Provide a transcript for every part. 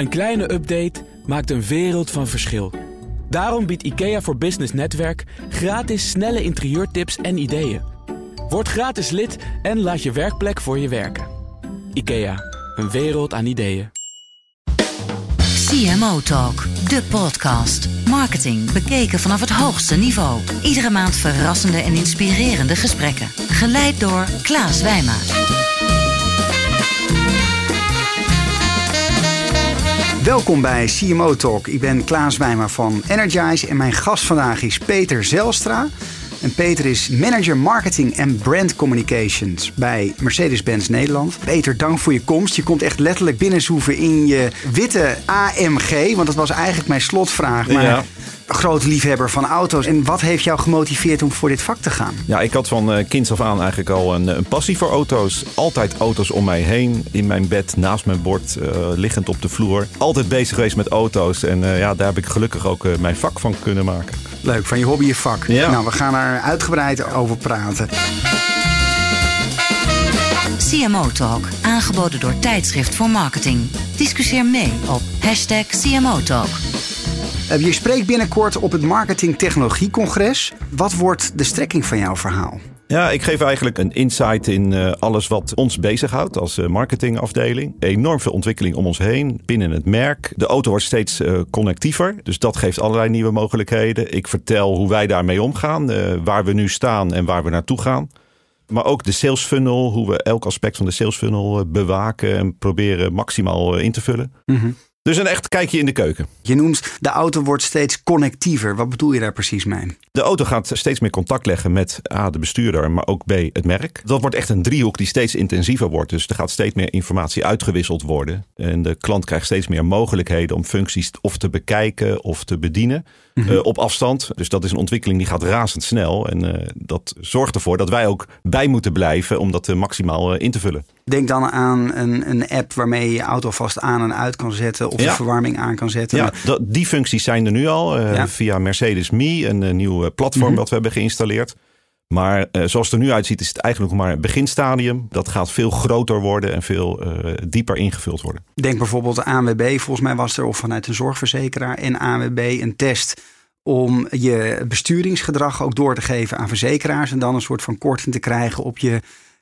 Een kleine update maakt een wereld van verschil. Daarom biedt IKEA voor Business Netwerk gratis snelle interieurtips en ideeën. Word gratis lid en laat je werkplek voor je werken. IKEA, een wereld aan ideeën. CMO Talk, de podcast. Marketing bekeken vanaf het hoogste niveau. Iedere maand verrassende en inspirerende gesprekken. Geleid door Klaas Wijma. Welkom bij CMO Talk. Ik ben Klaas Wijma van Energize en mijn gast vandaag is Peter Zelstra. En Peter is manager marketing en brand communications bij Mercedes-Benz Nederland. Peter, dank voor je komst. Je komt echt letterlijk binnenzoeven in je witte AMG, want dat was eigenlijk mijn slotvraag. Maar Ja. groot liefhebber van auto's. En wat heeft jou gemotiveerd om voor dit vak te gaan? Ja, ik had van eh, kinds af aan eigenlijk al een, een passie voor auto's. Altijd auto's om mij heen. In mijn bed, naast mijn bord, eh, liggend op de vloer. Altijd bezig geweest met auto's. En eh, ja, daar heb ik gelukkig ook mijn vak van kunnen maken. Leuk, van je hobby je vak. Ja. Nou, we gaan er uitgebreid over praten. CMO Talk, aangeboden door Tijdschrift voor Marketing. Discussieer mee op hashtag CMO Talk. Je spreekt binnenkort op het Marketing Technologie Congres. Wat wordt de strekking van jouw verhaal? Ja, ik geef eigenlijk een insight in eh, alles wat ons bezighoudt als eh, marketingafdeling. Enorm veel ontwikkeling om ons heen binnen het merk. De auto wordt steeds eh, connectiever, dus dat geeft allerlei nieuwe mogelijkheden. Ik vertel hoe wij daarmee omgaan, waar we nu staan en waar we naartoe gaan. Maar ook de sales funnel, hoe we elk aspect van de sales funnel bewaken en proberen maximaal in te vullen. Dus een echt kijkje in de keuken. Je noemt de auto wordt steeds connectiever. Wat bedoel je daar precies mee? De auto gaat steeds meer contact leggen met A, de bestuurder, maar ook B, het merk. Dat wordt echt een driehoek die steeds intensiever wordt. Dus er gaat steeds meer informatie uitgewisseld worden. En de klant krijgt steeds meer mogelijkheden om functies of te bekijken of te bedienen eh, op afstand. Dus dat is een ontwikkeling die gaat razendsnel. En eh, dat zorgt ervoor dat wij ook bij moeten blijven om dat eh, maximaal in te vullen. Denk dan aan een, een app waarmee je je auto vast aan en uit kan zetten. Of de verwarming aan kan zetten. Ja, die functies zijn er nu al Ja. via Mercedes Me, een eh, nieuw eh, platform dat we hebben geïnstalleerd. Maar zoals het er nu uitziet, is het eigenlijk nog maar een beginstadium. Dat gaat veel groter worden en veel dieper ingevuld worden. Denk bijvoorbeeld aan ANWB. Volgens mij was er of vanuit een zorgverzekeraar en ANWB een test om je besturingsgedrag ook door te geven aan verzekeraars. En dan een soort van korting te krijgen op je,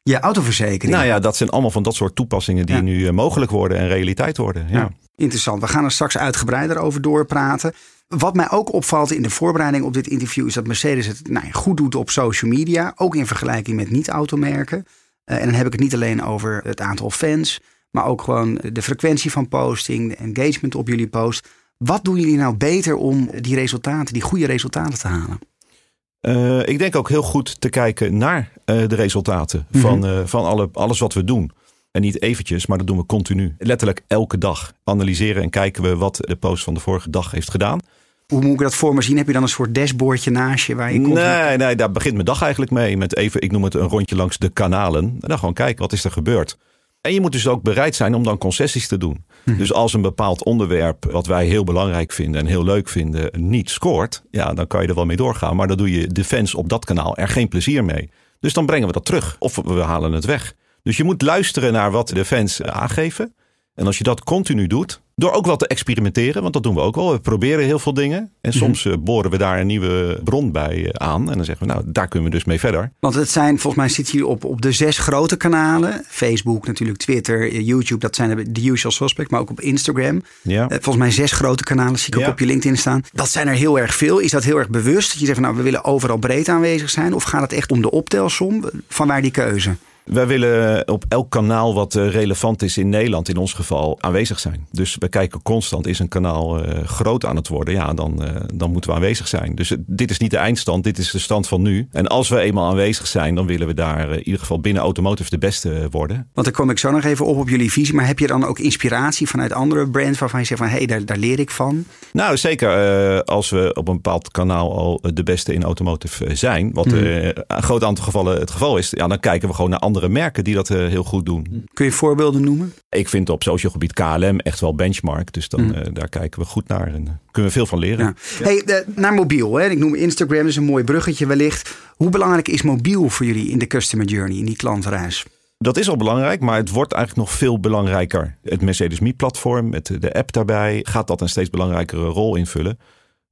je autoverzekering. Nou ja, dat zijn allemaal van dat soort toepassingen die Ja. nu eh, mogelijk worden en realiteit worden. Ja. Interessant. We gaan er straks uitgebreider over doorpraten. Wat mij ook opvalt in de voorbereiding op dit interview is dat Mercedes het nou, goed doet op social media. Ook in vergelijking met niet-automerken. Eh, en dan heb ik het niet alleen over het aantal fans, maar ook gewoon de frequentie van posting, de engagement op jullie post. Wat doen jullie nou beter om die resultaten, die goede resultaten te halen? Eh, ik denk ook heel goed te kijken naar eh, de resultaten van, eh, van alle, alles wat we doen. En niet eventjes, maar dat doen we continu. Letterlijk elke dag analyseren en kijken we wat de post van de vorige dag heeft gedaan. Hoe moet ik dat voor me zien? Heb je dan een soort dashboardje naast je waar je constant- Nee, nee, daar begint mijn dag eigenlijk mee. Met even, ik noem het een rondje langs de kanalen. En dan gewoon kijken, wat is er gebeurd? En je moet dus ook bereid zijn om dan concessies te doen. Dus als een bepaald onderwerp, wat wij heel belangrijk vinden en heel leuk vinden, niet scoort, ja, dan kan je er wel mee doorgaan. Maar dan doe je de fans op dat kanaal er geen plezier mee. Dus dan brengen we dat terug of we halen het weg. Dus je moet luisteren naar wat de fans aangeven. En als je dat continu doet, door ook wat te experimenteren, want dat doen we ook wel. We proberen heel veel dingen. En soms eh, boren we daar een nieuwe bron bij eh, aan. En dan zeggen we, nou, daar kunnen we dus mee verder. Want het zijn, volgens mij zit hier op, op de zes grote kanalen. Facebook natuurlijk, Twitter, eh, YouTube. Dat zijn de, usual suspects. Maar ook op Instagram. Ja. Volgens mij zes grote kanalen zie ik ook op je LinkedIn staan. Dat zijn er heel erg veel. Is dat heel erg bewust? Dat je zegt, van, nou, we willen overal breed aanwezig zijn. Of gaat het echt om de optelsom? Van waar die keuze? Wij willen op elk kanaal wat eh, relevant is in Nederland, in ons geval, aanwezig zijn. Dus we kijken constant, is een kanaal eh, groot aan het worden? Ja, dan, eh, dan moeten we aanwezig zijn. Dus dit is niet de eindstand, dit is de stand van nu. En als we eenmaal aanwezig zijn, dan willen we daar in ieder geval binnen automotive de beste worden. Want daar kom ik zo nog even op op jullie visie. Maar heb je dan ook inspiratie vanuit andere brands waarvan je zegt van hé, hey, daar, daar leer ik van? Nou, zeker als we op een bepaald kanaal al de beste in automotive zijn, wat eh, een groot aantal gevallen het geval is, ja, dan kijken we gewoon naar andere merken die dat eh, heel goed doen. Kun je voorbeelden noemen? Ik vind op social gebied KLM echt wel benchmark. Dus dan, eh, daar kijken we goed naar en eh, kunnen we veel van leren. Ja. Hey, naar mobiel. Hè? Ik noem Instagram, dat is een mooi bruggetje wellicht. Hoe belangrijk is mobiel voor jullie in de customer journey, in die klantreis? Dat is al belangrijk, maar het wordt eigenlijk nog veel belangrijker. Het Mercedes Me-platform met de app daarbij gaat dat een steeds belangrijkere rol invullen.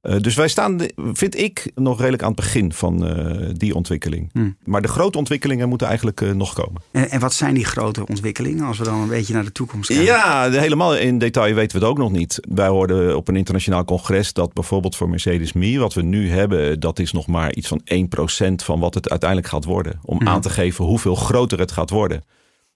Uh, dus wij staan, vind ik, nog redelijk aan het begin van uh, die ontwikkeling. Hmm. Maar de grote ontwikkelingen moeten eigenlijk uh, nog komen. En, en, wat zijn die grote ontwikkelingen als we dan een beetje naar de toekomst kijken? Ja, helemaal in detail weten we het ook nog niet. Wij hoorden op een internationaal congres dat bijvoorbeeld voor Mercedes Me, wat we nu hebben, dat is nog maar iets van 1% van wat het uiteindelijk gaat worden. Om hmm. aan te geven hoeveel groter het gaat worden.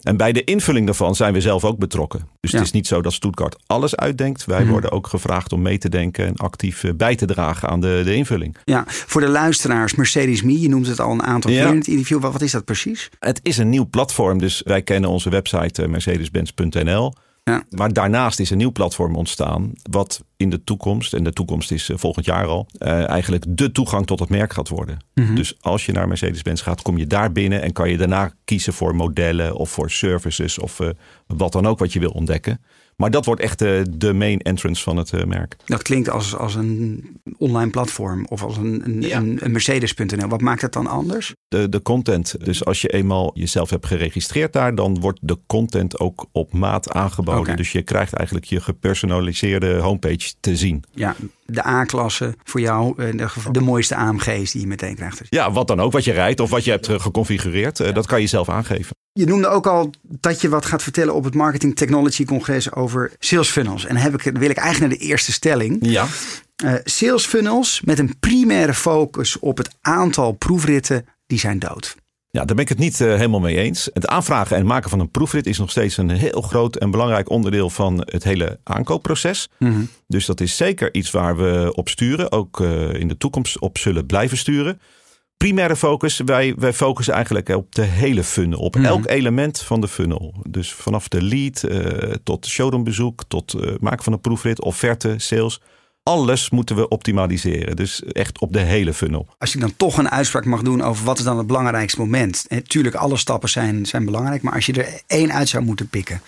En bij de invulling daarvan zijn we zelf ook betrokken. Dus het is niet zo dat Stuttgart alles uitdenkt. Wij mhm. worden ook gevraagd om mee te denken en actief eh, bij te dragen aan de, de invulling. Ja, voor de luisteraars, Mercedes Me, je noemt het al een aantal keer in het interview. Wat, is dat precies? Het is een nieuw platform, dus wij kennen onze website uh, mercedes-benz.nl. Ja. Maar daarnaast is een nieuw platform ontstaan, wat in de toekomst, en de toekomst is eh, volgend jaar al, uh, eigenlijk de toegang tot het merk gaat worden. Mhm. Dus als je naar Mercedes-Benz gaat, kom je daar binnen en kan je daarna kiezen voor modellen of voor services of uh, wat dan ook wat je wil ontdekken. Maar dat wordt echt de, de main entrance van het uh, merk. Dat klinkt als, als een online platform of als een, een, ja. een, een Mercedes.nl. Wat maakt het dan anders? De, de content. Dus als je eenmaal jezelf hebt geregistreerd daar, dan wordt de content ook op maat aangeboden. Okay. Dus je krijgt eigenlijk je gepersonaliseerde homepage te zien. Ja, de A-klasse voor jou, in de, de mooiste AMG's die je meteen krijgt. Ja, wat dan ook, wat je rijdt of wat je hebt geconfigureerd, ja. dat kan je zelf aangeven. Je noemde ook al dat je wat gaat vertellen op het Marketing Technology Congres over sales funnels. En dan heb ik, wil ik eigenlijk naar de eerste stelling. Ja. Uh, sales funnels met een primaire focus op het aantal proefritten, die zijn dood. Ja, daar ben ik het niet uh, helemaal mee eens. Het aanvragen en maken van een proefrit is nog steeds een heel groot en belangrijk onderdeel van het hele aankoopproces. Mm -hmm. Dus dat is zeker iets waar we op sturen, ook uh, in de toekomst op zullen blijven sturen primaire focus, wij, wij focussen eigenlijk op de hele funnel. Op mm. elk element van de funnel. Dus vanaf de lead uh, tot showroombezoek, tot maken van een proefrit, offerte, sales. Alles moeten we optimaliseren. Dus echt op de hele funnel. Als je dan toch een uitspraak mag doen over wat is dan het belangrijkste moment. Tuurlijk, alle stappen zijn, zijn belangrijk. Maar als je er één uit zou moeten pikken.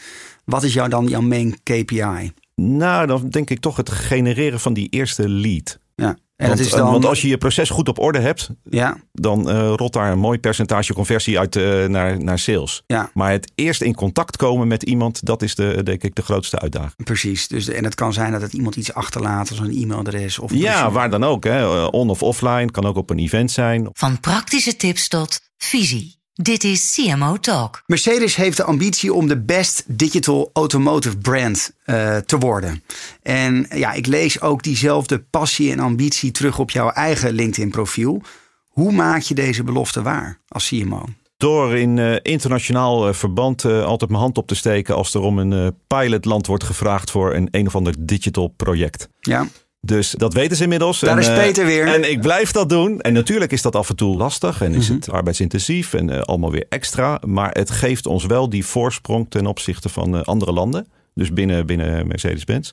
Wat is jou dan jouw main KPI? Nou, dan denk ik toch het genereren van die eerste lead. Ja. En want, is dan... want als je je proces goed op orde hebt, ja. dan uh, rolt daar een mooi percentage conversie uit uh, naar, naar sales. Ja. Maar het eerst in contact komen met iemand, dat is de, denk ik de grootste uitdaging. Precies. Dus, en het kan zijn dat het iemand iets achterlaat, als een e-mailadres. Of ja, waar dan ook. Hè. Eh, on of offline, kan ook op een event zijn. Van praktische tips tot visie. Dit is CMO Talk. Mercedes heeft de ambitie om de best digital automotive brand uh, te worden. En ja, ik lees ook diezelfde passie en ambitie terug op jouw eigen LinkedIn profiel. Hoe maak je deze belofte waar als CMO? Door in uh, internationaal uh, verband uh, altijd mijn hand op te steken als er om een pilotland wordt gevraagd voor een een of ander digital project. Ja. Dus dat weten ze inmiddels. Daar en, is Peter weer. En ik blijf dat doen. En natuurlijk is dat af en toe lastig en is mm -hmm. het arbeidsintensief en uh, allemaal weer extra. Maar het geeft ons wel die voorsprong ten opzichte van uh, andere landen. Dus binnen, binnen Mercedes-Benz.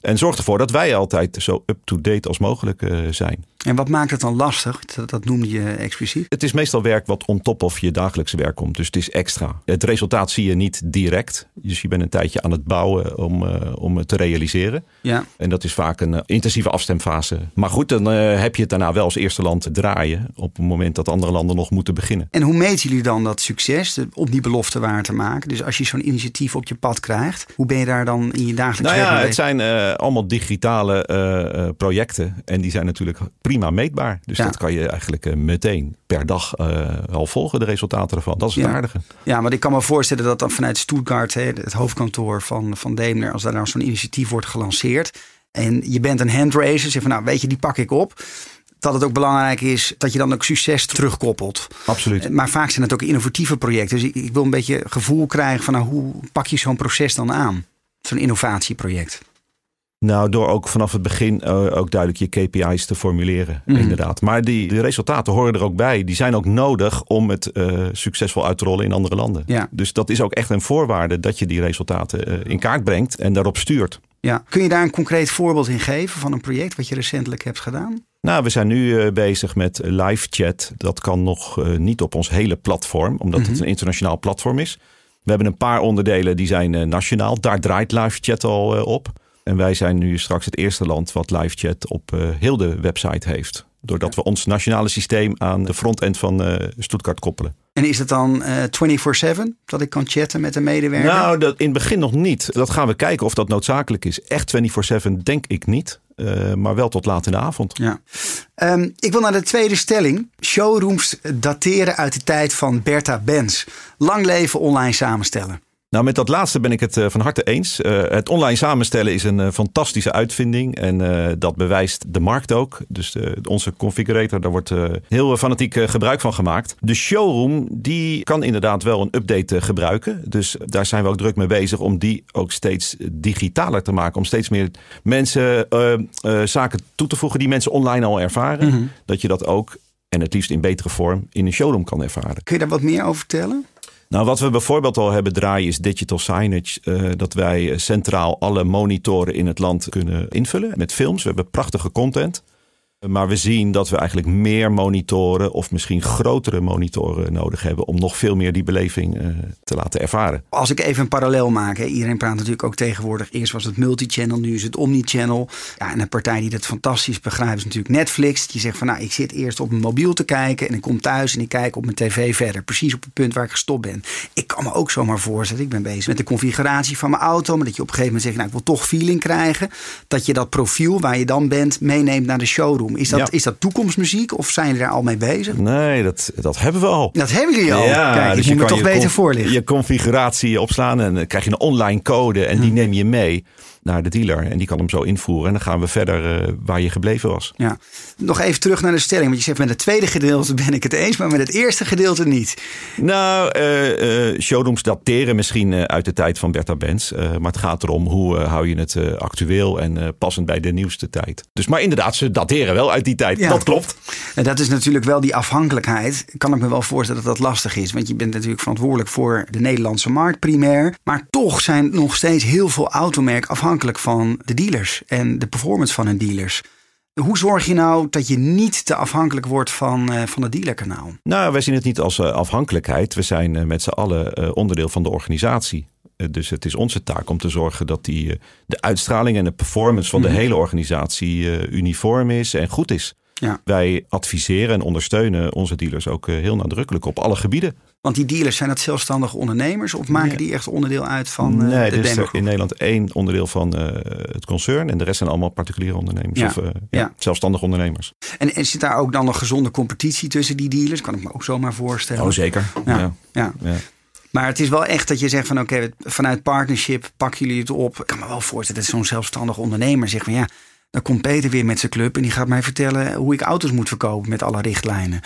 En zorgt ervoor dat wij altijd zo up-to-date als mogelijk zijn. En wat maakt het dan lastig? Dat, dat noemde je expliciet. Het is meestal werk wat on top of je dagelijkse werk komt. Dus het is extra. Het resultaat zie je niet direct. Dus je bent een tijdje aan het bouwen om, uh, om het te realiseren. Ja. En dat is vaak een uh, intensieve afstemfase. Maar goed, dan heb je het daarna wel als eerste land te draaien. Op het moment dat andere landen nog moeten beginnen. En hoe meten jullie dan dat succes om die belofte waar te maken? Dus als je zo'n initiatief op je pad krijgt, hoe ben je daar dan in je dagelijks nou werk ja, mee? Het zijn allemaal digitale projecten. En die zijn natuurlijk prima meetbaar. Dus ja. dat kan je eigenlijk uh, meteen per dag uh, al volgen, de resultaten ervan. Dat is het ja. aardige. Ja, maar ik kan me voorstellen dat dan vanuit Stuttgart, hè, het hoofdkantoor van, van Daimler, als daar nou zo'n initiatief wordt gelanceerd. En je bent een handracer, zeg van nou weet je, die pak ik op dat het ook belangrijk is dat je dan ook succes terugkoppelt. Absoluut. Maar vaak zijn het ook innovatieve projecten. Dus ik, ik wil een beetje gevoel krijgen van nou, hoe pak je zo'n proces dan aan? Zo'n innovatieproject. Nou, door ook vanaf het begin uh, ook duidelijk je KPI's te formuleren, mm. inderdaad. Maar die, die resultaten horen er ook bij. Die zijn ook nodig om het uh, succesvol uit te rollen in andere landen. Ja. Dus dat is ook echt een voorwaarde dat je die resultaten uh, in kaart brengt en daarop stuurt. Ja. Kun je daar een concreet voorbeeld in geven van een project wat je recentelijk hebt gedaan? Nou, we zijn nu bezig met live chat. Dat kan nog niet op ons hele platform, omdat mm -hmm. het een internationaal platform is. We hebben een paar onderdelen die zijn nationaal. Daar draait live chat al op. En wij zijn nu straks het eerste land wat live chat op uh, heel de website heeft. Doordat we ons nationale systeem aan de frontend van uh, Stuttgart koppelen. En is het dan uh, 24-7 dat ik kan chatten met een medewerker? Nou, dat, in het begin nog niet. Dat gaan we kijken of dat noodzakelijk is. Echt 24-7 denk ik niet. Uh, maar wel tot laat in de avond. Ja. Um, ik wil naar de tweede stelling. Showrooms dateren uit de tijd van Bertha Benz. Lang leven online samenstellen. Nou, met dat laatste ben ik het uh, van harte eens. Uh, het online samenstellen is een uh, fantastische uitvinding. En dat bewijst de markt ook. Dus onze configurator, daar wordt heel fanatiek gebruik van gemaakt. De showroom, die kan inderdaad wel een update gebruiken. Dus daar zijn we ook druk mee bezig om die ook steeds digitaler te maken. Om steeds meer mensen zaken toe te voegen die mensen online al ervaren. Mm -hmm. Dat je dat ook, en het liefst in betere vorm, in een showroom kan ervaren. Kun je daar wat meer over vertellen? Nou, wat we bijvoorbeeld al hebben draaien is digital signage. Uh, dat wij centraal alle monitoren in het land kunnen invullen met films. We hebben prachtige content. Maar we zien dat we eigenlijk meer monitoren of misschien grotere monitoren nodig hebben om nog veel meer die beleving uh, te laten ervaren. Als ik even een parallel maak, iedereen praat natuurlijk ook tegenwoordig. Eerst was het multichannel, nu is het omnichannel. Ja, en een partij die dat fantastisch begrijpt is natuurlijk Netflix. Die zegt van nou, ik zit eerst op mijn mobiel te kijken en ik kom thuis en ik kijk op mijn tv verder. Precies op het punt waar ik gestopt ben. Ik kan me ook zomaar voorstellen, ik ben bezig met de configuratie van mijn auto. Maar dat je op een gegeven moment zegt, nou ik wil toch feeling krijgen. Dat je dat profiel waar je dan bent meeneemt naar de showroom. Is dat, ja. is dat toekomstmuziek of zijn jullie daar al mee bezig? Nee, dat, dat hebben we al. Dat hebben jullie al? Ja, Kijk, dus ik moet me toch beter voorliggen. Je configuratie opslaan en dan krijg je een online code en die hm. neem je mee naar de dealer. En die kan hem zo invoeren. En dan gaan we verder uh, waar je gebleven was. Ja. Nog even terug naar de stelling. Want je zegt met het tweede gedeelte ben ik het eens, maar met het eerste gedeelte niet. Nou, uh, uh, showrooms dateren misschien uit de tijd van Bertha Benz. maar het gaat erom hoe hou je het actueel en passend bij de nieuwste tijd. Dus maar inderdaad, ze dateren wel uit die tijd. Ja. Dat klopt. En dat is natuurlijk wel die afhankelijkheid. Kan ik me wel voorstellen dat dat lastig is. Want je bent natuurlijk verantwoordelijk voor de Nederlandse markt primair. Maar toch zijn nog steeds heel veel automerken afhankelijk van de dealers en de performance van hun dealers. Hoe zorg je nou dat je niet te afhankelijk wordt van, uh, van het dealerkanaal? Nou, wij zien het niet als uh, afhankelijkheid. We zijn uh, met z'n allen onderdeel van de organisatie. dus het is onze taak om te zorgen dat die, de uitstraling en de performance van de mhm. hele organisatie uniform is en goed is. Ja. Wij adviseren en ondersteunen onze dealers ook heel nadrukkelijk op alle gebieden. Want die dealers, zijn dat zelfstandige ondernemers of maken die echt onderdeel uit van uh, nee, de er is er in Nederland één onderdeel van uh, het concern en de rest zijn allemaal particuliere ondernemers ja. of uh, ja, zelfstandige ondernemers. En, en zit daar ook dan een gezonde competitie tussen die dealers? Kan ik me ook zomaar voorstellen. Oh, zeker. Ja. ja. Maar het is wel echt dat je zegt van oké, okay, vanuit partnership pakken jullie het op. Ik kan me wel voorstellen dat zo'n zelfstandig ondernemer zegt van ja, dan komt Peter weer met zijn club en die gaat mij vertellen hoe ik auto's moet verkopen met alle richtlijnen.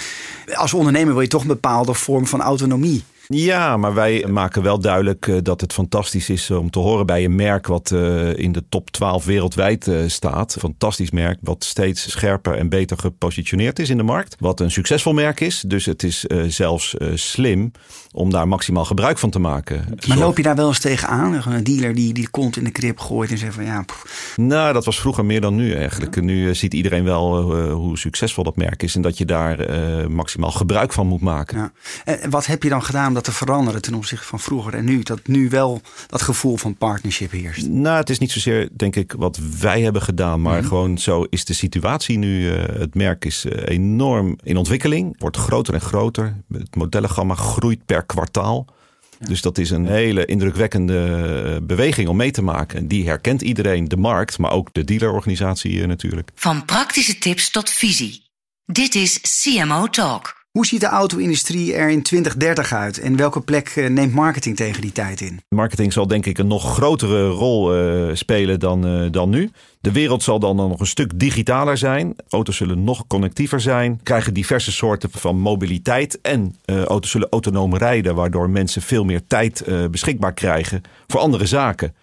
Als ondernemer wil je toch een bepaalde vorm van autonomie. Ja, maar wij maken wel duidelijk eh, dat het fantastisch is om te horen bij een merk wat eh, in de top 12 wereldwijd eh, staat. Fantastisch merk wat steeds scherper en beter gepositioneerd is in de markt. Wat een succesvol merk is. Dus het is zelfs slim om daar maximaal gebruik van te maken. Maar loop je daar wel eens tegenaan? Een dealer die, die kont in de krip gooit en zegt van ja. Pff. Nou, dat was vroeger meer dan nu eigenlijk. Nu ziet iedereen wel hoe succesvol dat merk is en dat je daar maximaal gebruik van moet maken. Ja. En wat heb je dan gedaan? Dat te veranderen ten opzichte van vroeger en nu? Dat nu wel dat gevoel van partnership heerst? Nou, het is niet zozeer, denk ik, wat wij hebben gedaan. Maar mhm. gewoon zo is de situatie nu. Uh, het merk is uh, enorm in ontwikkeling. Wordt groter en groter. Het modellengamma groeit per kwartaal. Ja. Dus dat is een hele indrukwekkende eh, beweging om mee te maken. Die herkent iedereen, de markt, maar ook de dealerorganisatie natuurlijk. Van praktische tips tot visie. Dit is CMO Talk. Hoe ziet de auto-industrie er in 2030 uit en welke plek eh, neemt marketing tegen die tijd in? Marketing zal denk ik een nog grotere rol uh, spelen dan, uh, dan nu. De wereld zal dan nog een stuk digitaler zijn. Auto's zullen nog connectiever zijn. Krijgen diverse soorten van mobiliteit. En uh, auto's zullen autonoom rijden, waardoor mensen veel meer tijd beschikbaar krijgen voor andere zaken.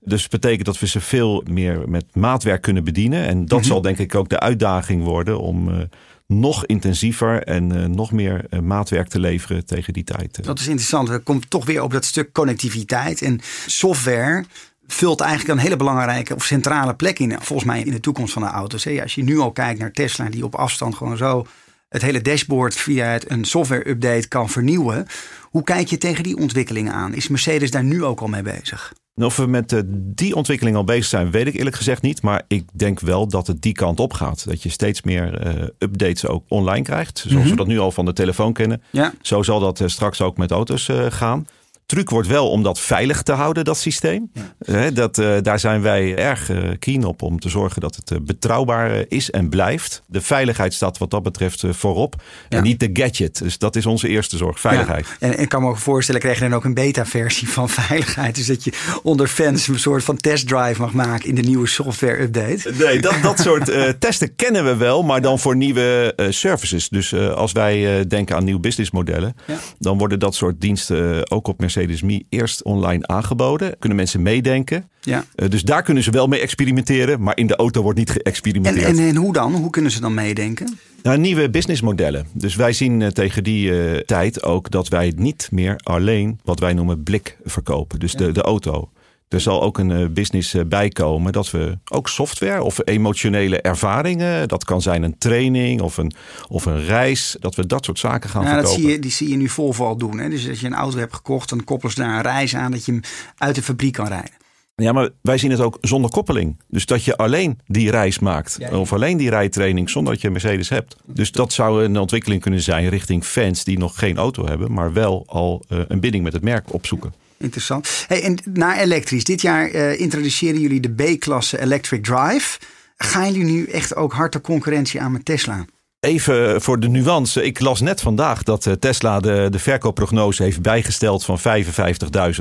Dus dat betekent dat we ze veel meer met maatwerk kunnen bedienen. En dat mm -hmm. zal denk ik ook de uitdaging worden om nog intensiever en uh, nog meer uh, maatwerk te leveren tegen die tijd. Dat is interessant. We komen toch weer op dat stuk connectiviteit en software vult eigenlijk een hele belangrijke of centrale plek in, volgens mij, in de toekomst van de auto's. Als je nu al kijkt naar Tesla, die op afstand gewoon zo het hele dashboard via een software-update kan vernieuwen. Hoe kijk je tegen die ontwikkelingen aan? Is Mercedes daar nu ook al mee bezig? Of we met uh, die ontwikkeling al bezig zijn, weet ik eerlijk gezegd niet. Maar ik denk wel dat het die kant op gaat. Dat je steeds meer uh, updates ook online krijgt. Zoals mm -hmm. we dat nu al van de telefoon kennen. Ja. Zo zal dat uh, straks ook met auto's gaan truc wordt wel om dat veilig te houden, dat systeem. Ja. dat, uh, daar zijn wij erg uh, keen op om te zorgen dat het uh, betrouwbaar is en blijft. De veiligheid staat wat dat betreft voorop. Ja. En niet de gadget. Dus dat is onze eerste zorg, veiligheid. Ja. En ik kan me ook voorstellen, krijg je dan ook een beta-versie van veiligheid. Dus dat je onder fans een soort van testdrive mag maken in de nieuwe software-update. Nee, dat, dat soort testen kennen we wel, maar dan voor nieuwe services. Dus als wij denken aan nieuwe businessmodellen, dan worden dat soort diensten ook op Mercedes Mercedes Me eerst online aangeboden. Kunnen mensen meedenken. Ja. Uh, dus daar kunnen ze wel mee experimenteren. Maar in de auto wordt niet geëxperimenteerd. En, en, en hoe dan? Hoe kunnen ze dan meedenken? Nou, nieuwe businessmodellen. Dus wij zien uh, tegen die uh, tijd ook dat wij niet meer alleen wat wij noemen blik verkopen. Dus ja. de, de auto. Er zal ook een uh, business uh, bij komen dat we ook software of emotionele ervaringen, dat kan zijn een training of een, of een reis, dat we dat soort zaken gaan ja, verkopen. Dat zie je, die zie je nu Volvo al doen. Hè? Dus als je een auto hebt gekocht, dan koppelen ze daar een reis aan dat je hem uit de fabriek kan rijden. Ja, maar wij zien het ook zonder koppeling. Dus dat je alleen die reis maakt. Ja, ja. Of alleen die rijtraining zonder dat je een Mercedes hebt. Dus dat zou een ontwikkeling kunnen zijn richting fans die nog geen auto hebben. Maar wel al uh, een binding met het merk opzoeken. Interessant. Hey, en naar elektrisch. Dit jaar uh, introduceren jullie de B-klasse Electric Drive. Gaan jullie nu echt ook harde concurrentie aan met Tesla? Even voor de nuance. Ik las net vandaag dat Tesla de, de verkoopprognose heeft bijgesteld van 55.000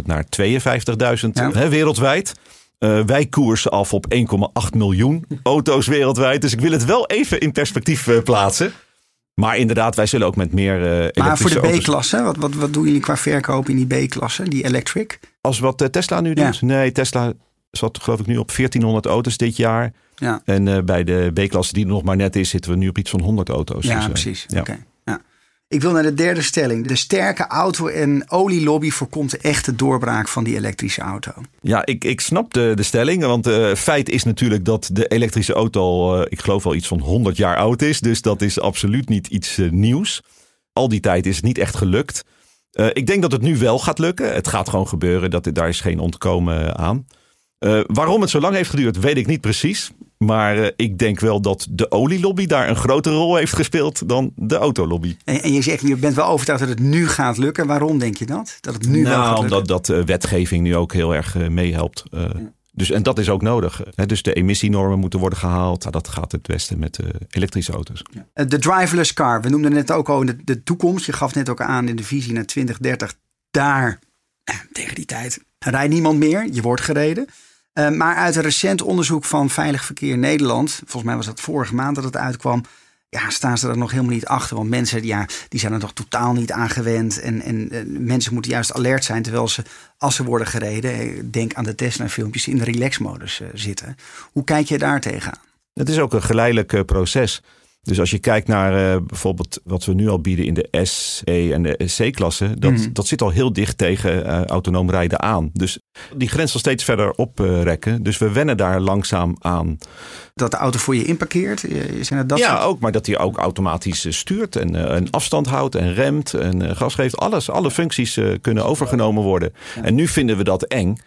naar 52.000 ja. wereldwijd. Uh, wij koersen af op 1,8 miljoen auto's wereldwijd. Dus ik wil het wel even in perspectief uh, plaatsen. Maar inderdaad, wij zullen ook met meer uh, Maar voor de B-klasse, wat, wat, wat doen jullie qua verkoop in die B-klasse, die electric? Als wat uh, Tesla nu doet? Ja. Nee, Tesla zat geloof ik nu op 1400 auto's dit jaar. Ja. En uh, bij de B-klasse die er nog maar net is, zitten we nu op iets van 100 auto's. Ja, dus, precies. Ja. Okay. Ik wil naar de derde stelling. De sterke auto- en olielobby voorkomt de echte doorbraak van die elektrische auto. Ja, ik, ik snap de, de stelling. Want uh, feit is natuurlijk dat de elektrische auto, uh, ik geloof wel iets van 100 jaar oud is. Dus dat is absoluut niet iets uh, nieuws. Al die tijd is het niet echt gelukt. ik denk dat het nu wel gaat lukken. Het gaat gewoon gebeuren. Dat, daar is geen ontkomen aan. Waarom het zo lang heeft geduurd, weet ik niet precies. Maar uh, ik denk wel dat de olielobby daar een grotere rol heeft gespeeld dan de autolobby. En, en je zegt, je bent wel overtuigd dat het nu gaat lukken. Waarom denk je dat? Dat het nu nou, wel gaat lukken? omdat dat uh, wetgeving nu ook heel erg meehelpt. Ja. Dus, en dat is ook nodig. Hè? Dus de emissienormen moeten worden gehaald. Nou, dat gaat het beste met elektrische auto's. Ja. De driverless car, we noemden net ook al de, de toekomst. Je gaf net ook aan in de visie naar 2030. Daar, tegen die tijd, rijdt niemand meer. Je wordt gereden. Uh, maar uit een recent onderzoek van Veilig Verkeer Nederland, volgens mij was dat vorige maand dat het uitkwam, ja, staan ze er nog helemaal niet achter. Want mensen ja, die zijn er toch totaal niet aan gewend. En, en, en mensen moeten juist alert zijn terwijl ze, als ze worden gereden, denk aan de Tesla-filmpjes, in de relax-modus zitten. Hoe kijk je daar tegenaan? Het is ook een geleidelijk proces. Dus als je kijkt naar uh, bijvoorbeeld wat we nu al bieden in de S, E en de C-klasse, dat, mm. dat zit al heel dicht tegen uh, autonoom rijden aan. Dus die grens zal steeds verder oprekken. Uh, dus we wennen daar langzaam aan. Dat de auto voor je inparkeert? Zijn dat ja, soort? ook, maar dat hij ook automatisch stuurt en een afstand houdt en remt en gas geeft. Alles, alle functies kunnen overgenomen worden. Ja. En nu vinden we dat eng.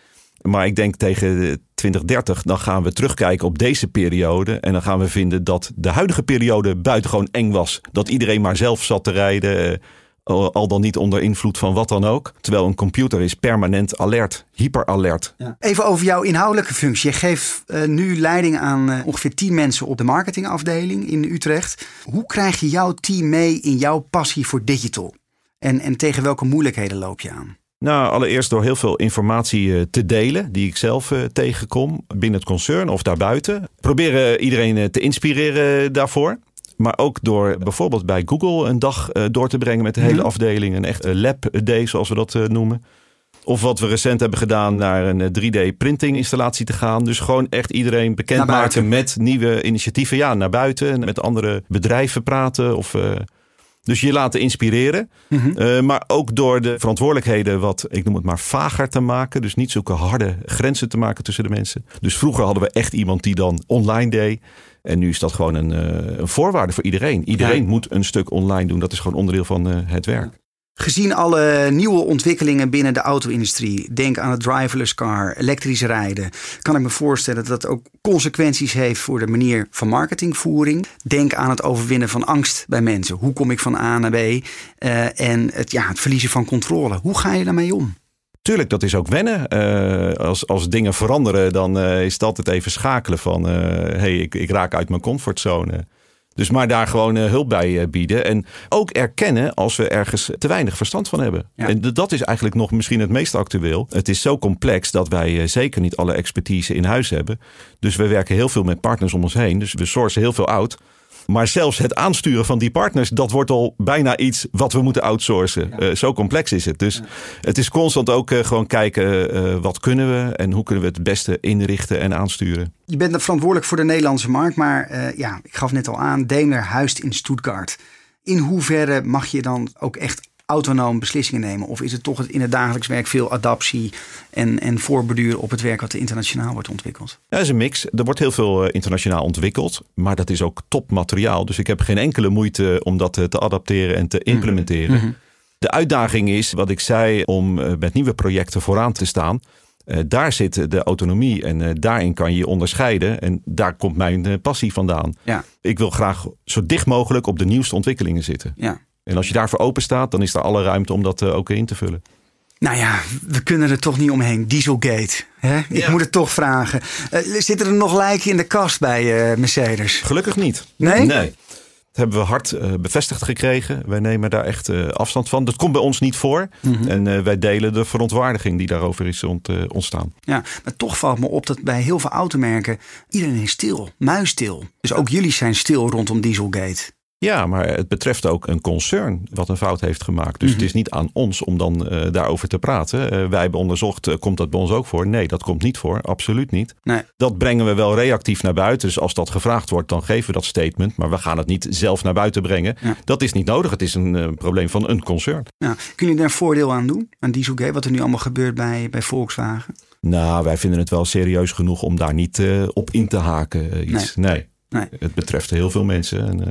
Maar ik denk tegen 2030, dan gaan we terugkijken op deze periode. En dan gaan we vinden dat de huidige periode buitengewoon eng was. Dat iedereen maar zelf zat te rijden. Al dan niet onder invloed van wat dan ook. Terwijl een computer is permanent alert, hyperalert. Ja. Even over jouw inhoudelijke functie. Je geeft uh, nu leiding aan uh, ongeveer 10 mensen op de marketingafdeling in Utrecht. Hoe krijg je jouw team mee in jouw passie voor digital? En, en tegen welke moeilijkheden loop je aan? Nou, allereerst door heel veel informatie te delen die ik zelf uh, tegenkom binnen het concern of daarbuiten. Proberen iedereen uh, te inspireren daarvoor. Maar ook door bijvoorbeeld bij Google een dag door te brengen met de hele mm. afdeling. Een echt lab day, zoals we dat noemen. Of wat we recent hebben gedaan, naar een 3D printing installatie te gaan. Dus gewoon echt iedereen bekendmaken met nieuwe initiatieven. Ja, naar buiten. En met andere bedrijven praten of Dus je laten inspireren. Uh, maar ook door de verantwoordelijkheden wat, ik noem het maar, vager te maken. Dus niet zulke harde grenzen te maken tussen de mensen. Dus vroeger hadden we echt iemand die dan online deed. En nu is dat gewoon een, uh, een voorwaarde voor iedereen. Iedereen moet een stuk online doen. Dat is gewoon onderdeel van uh, het werk. Gezien alle nieuwe ontwikkelingen binnen de auto-industrie, denk aan het driverless car, elektrisch rijden, kan ik me voorstellen dat dat ook consequenties heeft voor de manier van marketingvoering. Denk aan het overwinnen van angst bij mensen. Hoe kom ik van A naar B? Uh, en het, ja, het verliezen van controle. Hoe ga je daarmee om? Tuurlijk, dat is ook wennen. Uh, als, als dingen veranderen, dan uh, is het altijd even schakelen van... hé, hey, ik, ik raak uit mijn comfortzone. Dus maar daar gewoon uh, hulp bij uh, bieden. En ook erkennen als we ergens te weinig verstand van hebben. Ja. En dat is eigenlijk nog misschien het meest actueel. Het is zo complex dat wij uh, zeker niet alle expertise in huis hebben. Dus we werken heel veel met partners om ons heen. Dus we sourcen heel veel out. Maar zelfs het aansturen van die partners, dat wordt al bijna iets wat we moeten outsourcen. Ja. Uh, zo complex is het. Dus ja. het is constant ook uh, gewoon kijken uh, wat kunnen we en hoe kunnen we het, het beste inrichten en aansturen. Je bent verantwoordelijk voor de Nederlandse markt, maar ja, ik gaf net al aan, Daimler huist in Stuttgart. In hoeverre mag je dan ook echt autonoom beslissingen nemen? Of is het toch in het dagelijks werk veel adaptie en, en voorbeduren op het werk wat internationaal wordt ontwikkeld? Ja, dat is een mix. Er wordt heel veel internationaal ontwikkeld, maar dat is ook topmateriaal. Dus ik heb geen enkele moeite om dat te adapteren en te implementeren. Mm-hmm. De uitdaging is, wat ik zei, om met nieuwe projecten vooraan te staan. Uh, daar zit de autonomie en uh, daarin kan je je onderscheiden. En daar komt mijn uh, passie vandaan. Ja. Ik wil graag zo dicht mogelijk op de nieuwste ontwikkelingen zitten. Ja. En als je daarvoor open staat, dan is er alle ruimte om dat uh, ook in te vullen. Nou ja, we kunnen er toch niet omheen. Dieselgate. Hè? Ik ja. moet het toch vragen. Uh, zitten er nog lijken in de kast bij uh, Mercedes? Gelukkig niet. Nee? Nee. Dat hebben we hard uh, bevestigd gekregen. Wij nemen daar echt afstand van. Dat komt bij ons niet voor. Mm -hmm. En wij delen de verontwaardiging die daarover is ont, ontstaan. Ja, maar toch valt me op dat bij heel veel automerken iedereen is stil, muisstil. Dus ook jullie zijn stil rondom Dieselgate. Ja, maar het betreft ook een concern wat een fout heeft gemaakt. Dus mm -hmm. het is niet aan ons om dan uh, daarover te praten. Uh, wij hebben onderzocht, uh, komt dat bij ons ook voor? Nee, dat komt niet voor. Absoluut niet. Nee. Dat brengen we wel reactief naar buiten. Dus als dat gevraagd wordt, dan geven we dat statement. Maar we gaan het niet zelf naar buiten brengen. Ja. Dat is niet nodig. Het is een probleem van een concern. Ja. Kunnen jullie daar een voordeel aan doen? Aan Dieselgate, wat er nu allemaal gebeurt bij, bij Volkswagen? Nou, wij vinden het wel serieus genoeg om daar niet op in te haken. Iets. nee. nee. Nee. Het betreft heel veel mensen. En, uh,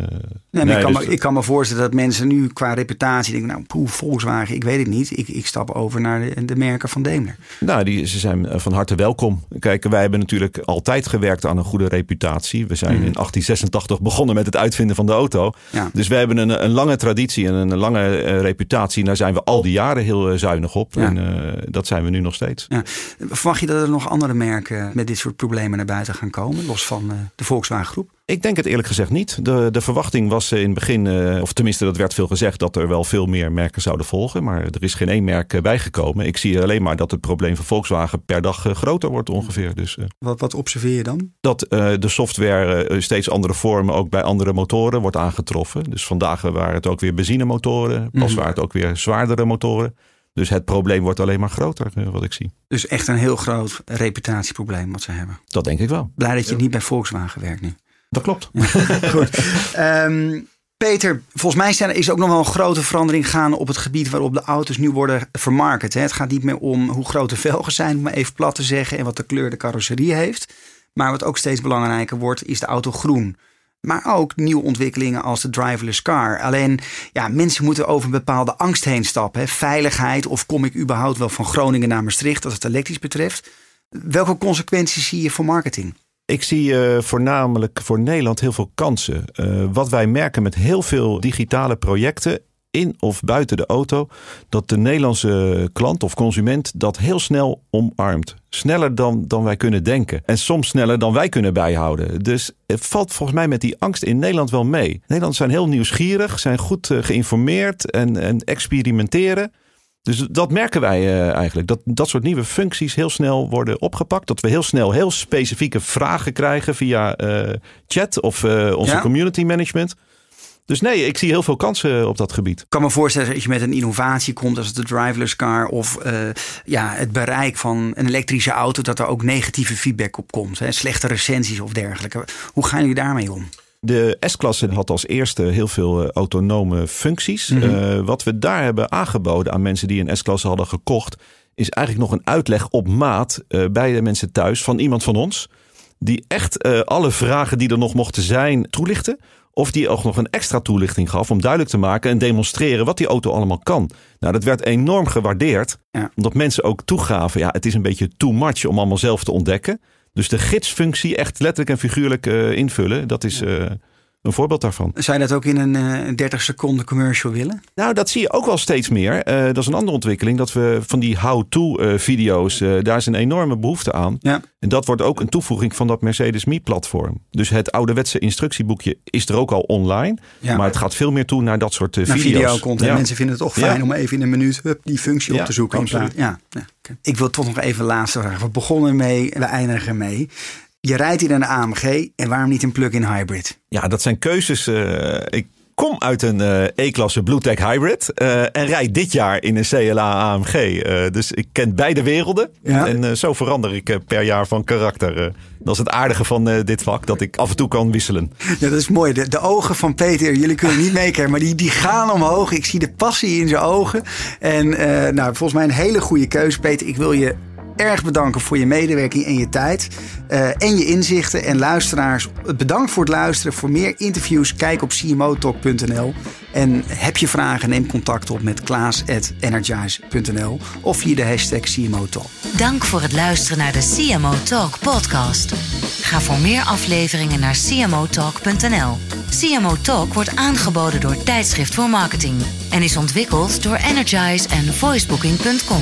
nee, nee, ik, kan dus me, ik kan me voorstellen dat mensen nu qua reputatie denken... nou, poeh, Volkswagen, ik weet het niet. Ik, ik stap over naar de, de merken van Daimler. Nou, die, ze zijn van harte welkom. Kijk, wij hebben natuurlijk altijd gewerkt aan een goede reputatie. We zijn mm. in 1886 begonnen met het uitvinden van de auto. Ja. Dus we hebben een, een lange traditie en een lange uh, reputatie. En daar zijn we al die jaren heel uh, zuinig op. Ja. En uh, dat zijn we nu nog steeds. Ja. Verwacht je dat er nog andere merken met dit soort problemen naar buiten gaan komen? Los van de Volkswagen groep? Ik denk het eerlijk gezegd niet. De, de verwachting was in het begin, uh, of tenminste dat werd veel gezegd, dat er wel veel meer merken zouden volgen. Maar er is geen één merk bijgekomen. Ik zie alleen maar dat het probleem van Volkswagen per dag uh, groter wordt ongeveer. Dus, wat, wat observeer je dan? Dat de software steeds andere vormen ook bij andere motoren wordt aangetroffen. Dus vandaag waren het ook weer benzinemotoren. Pas mm. waren het ook weer zwaardere motoren. Dus het probleem wordt alleen maar groter, wat ik zie. Dus echt een heel groot reputatieprobleem wat ze hebben. Dat denk ik wel. Blij dat je niet bij Volkswagen werkt nu. Dat klopt. Goed. Um, Peter, volgens mij zijn, is ook nog wel een grote verandering gaan op het gebied waarop de auto's nu worden vermarkt. Het gaat niet meer om hoe groot de velgen zijn, om maar even plat te zeggen, en wat de kleur de carrosserie heeft. Maar wat ook steeds belangrijker wordt, is de auto groen. Maar ook nieuwe ontwikkelingen als de driverless car. Alleen, ja, mensen moeten over een bepaalde angst heen stappen. Hè. Veiligheid of kom ik überhaupt wel van Groningen naar Maastricht, als het elektrisch betreft. Welke consequenties zie je voor marketing? Ik zie uh, voornamelijk voor Nederland heel veel kansen. Uh, wat wij merken met heel veel digitale projecten in of buiten de auto, dat de Nederlandse klant of consument dat heel snel omarmt. Sneller dan, dan wij kunnen denken. En soms sneller dan wij kunnen bijhouden. Dus het valt volgens mij met die angst in Nederland wel mee. Nederlanders zijn heel nieuwsgierig, zijn goed uh, geïnformeerd en, en experimenteren. Dus dat merken wij uh, eigenlijk. Dat dat soort nieuwe functies heel snel worden opgepakt. Dat we heel snel heel specifieke vragen krijgen via uh, chat of uh, onze ja? community management. Dus nee, ik zie heel veel kansen op dat gebied. Ik kan me voorstellen dat je met een innovatie komt als de driverless car of ja, het bereik van een elektrische auto, dat er ook negatieve feedback op komt. Hè? Slechte recensies of dergelijke. Hoe gaan jullie daarmee om? De S-klasse had als eerste heel veel eh, autonome functies. Mhm. Eh, wat we daar hebben aangeboden aan mensen die een S-klasse hadden gekocht, is eigenlijk nog een uitleg op maat eh, bij de mensen thuis van iemand van ons. Die echt alle vragen die er nog mochten zijn toelichtte. Of die ook nog een extra toelichting gaf om duidelijk te maken en demonstreren wat die auto allemaal kan. Nou, dat werd enorm gewaardeerd. Ja. Omdat mensen ook toegaven, ja, het is een beetje too much om allemaal zelf te ontdekken. Dus de gidsfunctie echt letterlijk en figuurlijk eh, invullen, dat is eh, een voorbeeld daarvan. Zou je dat ook in een eh, 30 seconden commercial willen? Nou, dat zie je ook wel steeds meer. Eh, dat is een andere ontwikkeling. Dat we van die how-to eh, video's, eh, daar is een enorme behoefte aan. Ja. En dat wordt ook een toevoeging van dat Mercedes Me-platform. Dus het ouderwetse instructieboekje is er ook al online. Ja. Maar het gaat veel meer toe naar dat soort eh, Naar video's. videocontent. Ja. Mensen vinden het toch fijn om even in een minuut hup, die functie op te zoeken. absoluut. Ja, ja. Ik wil toch nog even laatste vraag. We begonnen mee, we eindigen mee. Je rijdt in een AMG en waarom niet een plug-in hybrid? Ja, dat zijn keuzes. eh, ik kom uit een eh, E-klasse Bluetech Hybrid. eh, en rijd dit jaar in een CLA AMG. dus ik ken beide werelden. Ja. En zo verander ik per jaar van karakter. dat is het aardige van dit vak. Dat ik af en toe kan wisselen. Ja, dat is mooi. De, de ogen van Peter, jullie kunnen niet meekijken, maar die, die gaan omhoog. Ik zie de passie in zijn ogen. En nou, volgens mij een hele goede keuze, Peter. Ik wil je erg bedanken voor je medewerking en je tijd. eh, en je inzichten. En luisteraars, bedankt voor het luisteren. Voor meer interviews, kijk op cmotalk.nl. En heb je vragen, neem contact op met klaas.energize.nl of via de hashtag CMOTalk. Dank voor het luisteren naar de CMO Talk podcast. Ga voor meer afleveringen naar cmotalk.nl. CMO Talk wordt aangeboden door Tijdschrift voor Marketing en is ontwikkeld door Energize en voicebooking.com.